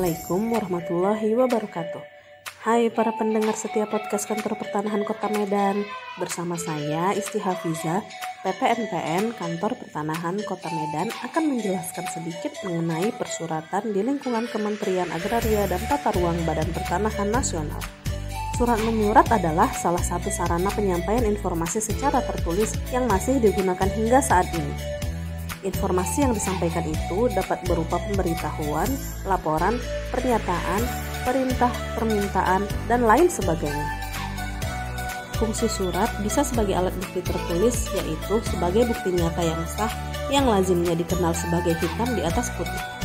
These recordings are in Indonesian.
Assalamualaikum warahmatullahi wabarakatuh. Hai para pendengar setiap podcast kantor pertanahan Kota Medan. Bersama saya Isti Hafiza, PPNPN Kantor Pertanahan Kota Medan akan menjelaskan sedikit mengenai persuratan di lingkungan Kementerian Agraria dan Tata Ruang Badan Pertanahan Nasional. Surat menyurat adalah salah satu sarana penyampaian informasi secara tertulis yang masih digunakan hingga saat ini. Informasi yang disampaikan itu dapat berupa pemberitahuan, laporan, pernyataan, perintah, permintaan, dan lain sebagainya. Fungsi surat bisa sebagai alat bukti tertulis, yaitu sebagai bukti nyata yang sah yang lazimnya dikenal sebagai hitam di atas putih.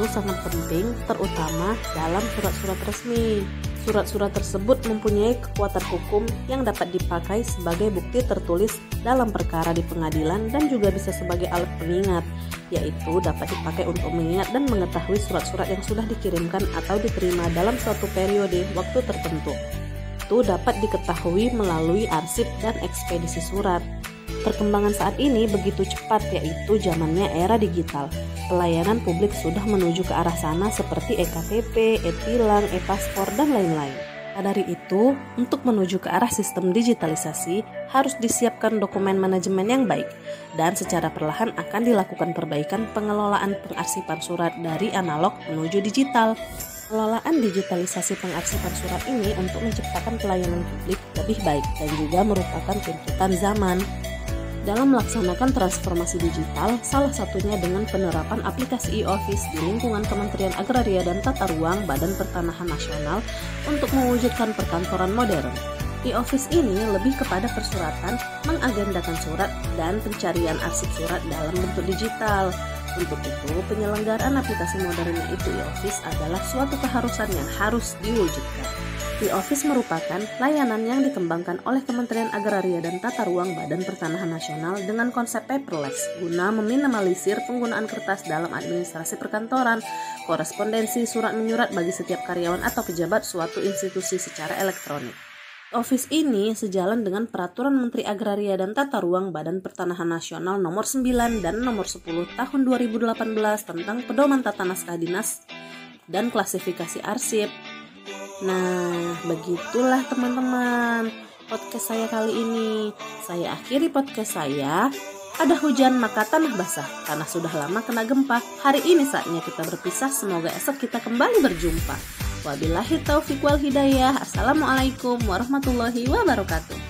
Itu sangat penting, terutama dalam surat-surat resmi. Surat-surat tersebut mempunyai kekuatan hukum yang dapat dipakai sebagai bukti tertulis dalam perkara di pengadilan dan juga bisa sebagai alat pengingat, yaitu dapat dipakai untuk mengingat dan mengetahui surat-surat yang sudah dikirimkan atau diterima dalam suatu periode waktu tertentu. Itu dapat diketahui melalui arsip dan ekspedisi surat. Perkembangan saat ini begitu cepat yaitu zamannya era digital. Pelayanan publik sudah menuju ke arah sana seperti eKTP, e-tilang, e-paspor, dan lain-lain. Dari itu, untuk menuju ke arah sistem digitalisasi, harus disiapkan dokumen manajemen yang baik, dan secara perlahan akan dilakukan perbaikan pengelolaan pengarsipan surat dari analog menuju digital. Pengelolaan digitalisasi pengarsipan surat ini untuk menciptakan pelayanan publik lebih baik dan juga merupakan tuntutan zaman. Dalam melaksanakan transformasi digital, salah satunya dengan penerapan aplikasi e-office di lingkungan Kementerian Agraria dan Tata Ruang Badan Pertanahan Nasional untuk mewujudkan perkantoran modern. E-office ini lebih kepada persuratan, mengagendakan surat, dan pencarian arsip surat dalam bentuk digital. Untuk itu, penyelenggaraan aplikasi modernnya itu e-office adalah suatu keharusan yang harus diwujudkan. E-Office merupakan layanan yang dikembangkan oleh Kementerian Agraria dan Tata Ruang Badan Pertanahan Nasional dengan konsep paperless guna meminimalisir penggunaan kertas dalam administrasi perkantoran, korespondensi, surat menyurat bagi setiap karyawan atau pejabat suatu institusi secara elektronik. Office ini sejalan dengan Peraturan Menteri Agraria dan Tata Ruang Badan Pertanahan Nasional Nomor 9 dan Nomor 10 Tahun 2018 tentang Pedoman Tata Naskah Dinas dan Klasifikasi Arsip Nah, begitulah teman-teman podcast saya kali ini. Saya akhiri podcast saya. Ada hujan maka tanah basah karena sudah lama kena gempa. Hari ini saatnya kita berpisah. Semoga esok kita kembali berjumpa. Wabillahi taufiq wal hidayah. Assalamualaikum warahmatullahi wabarakatuh.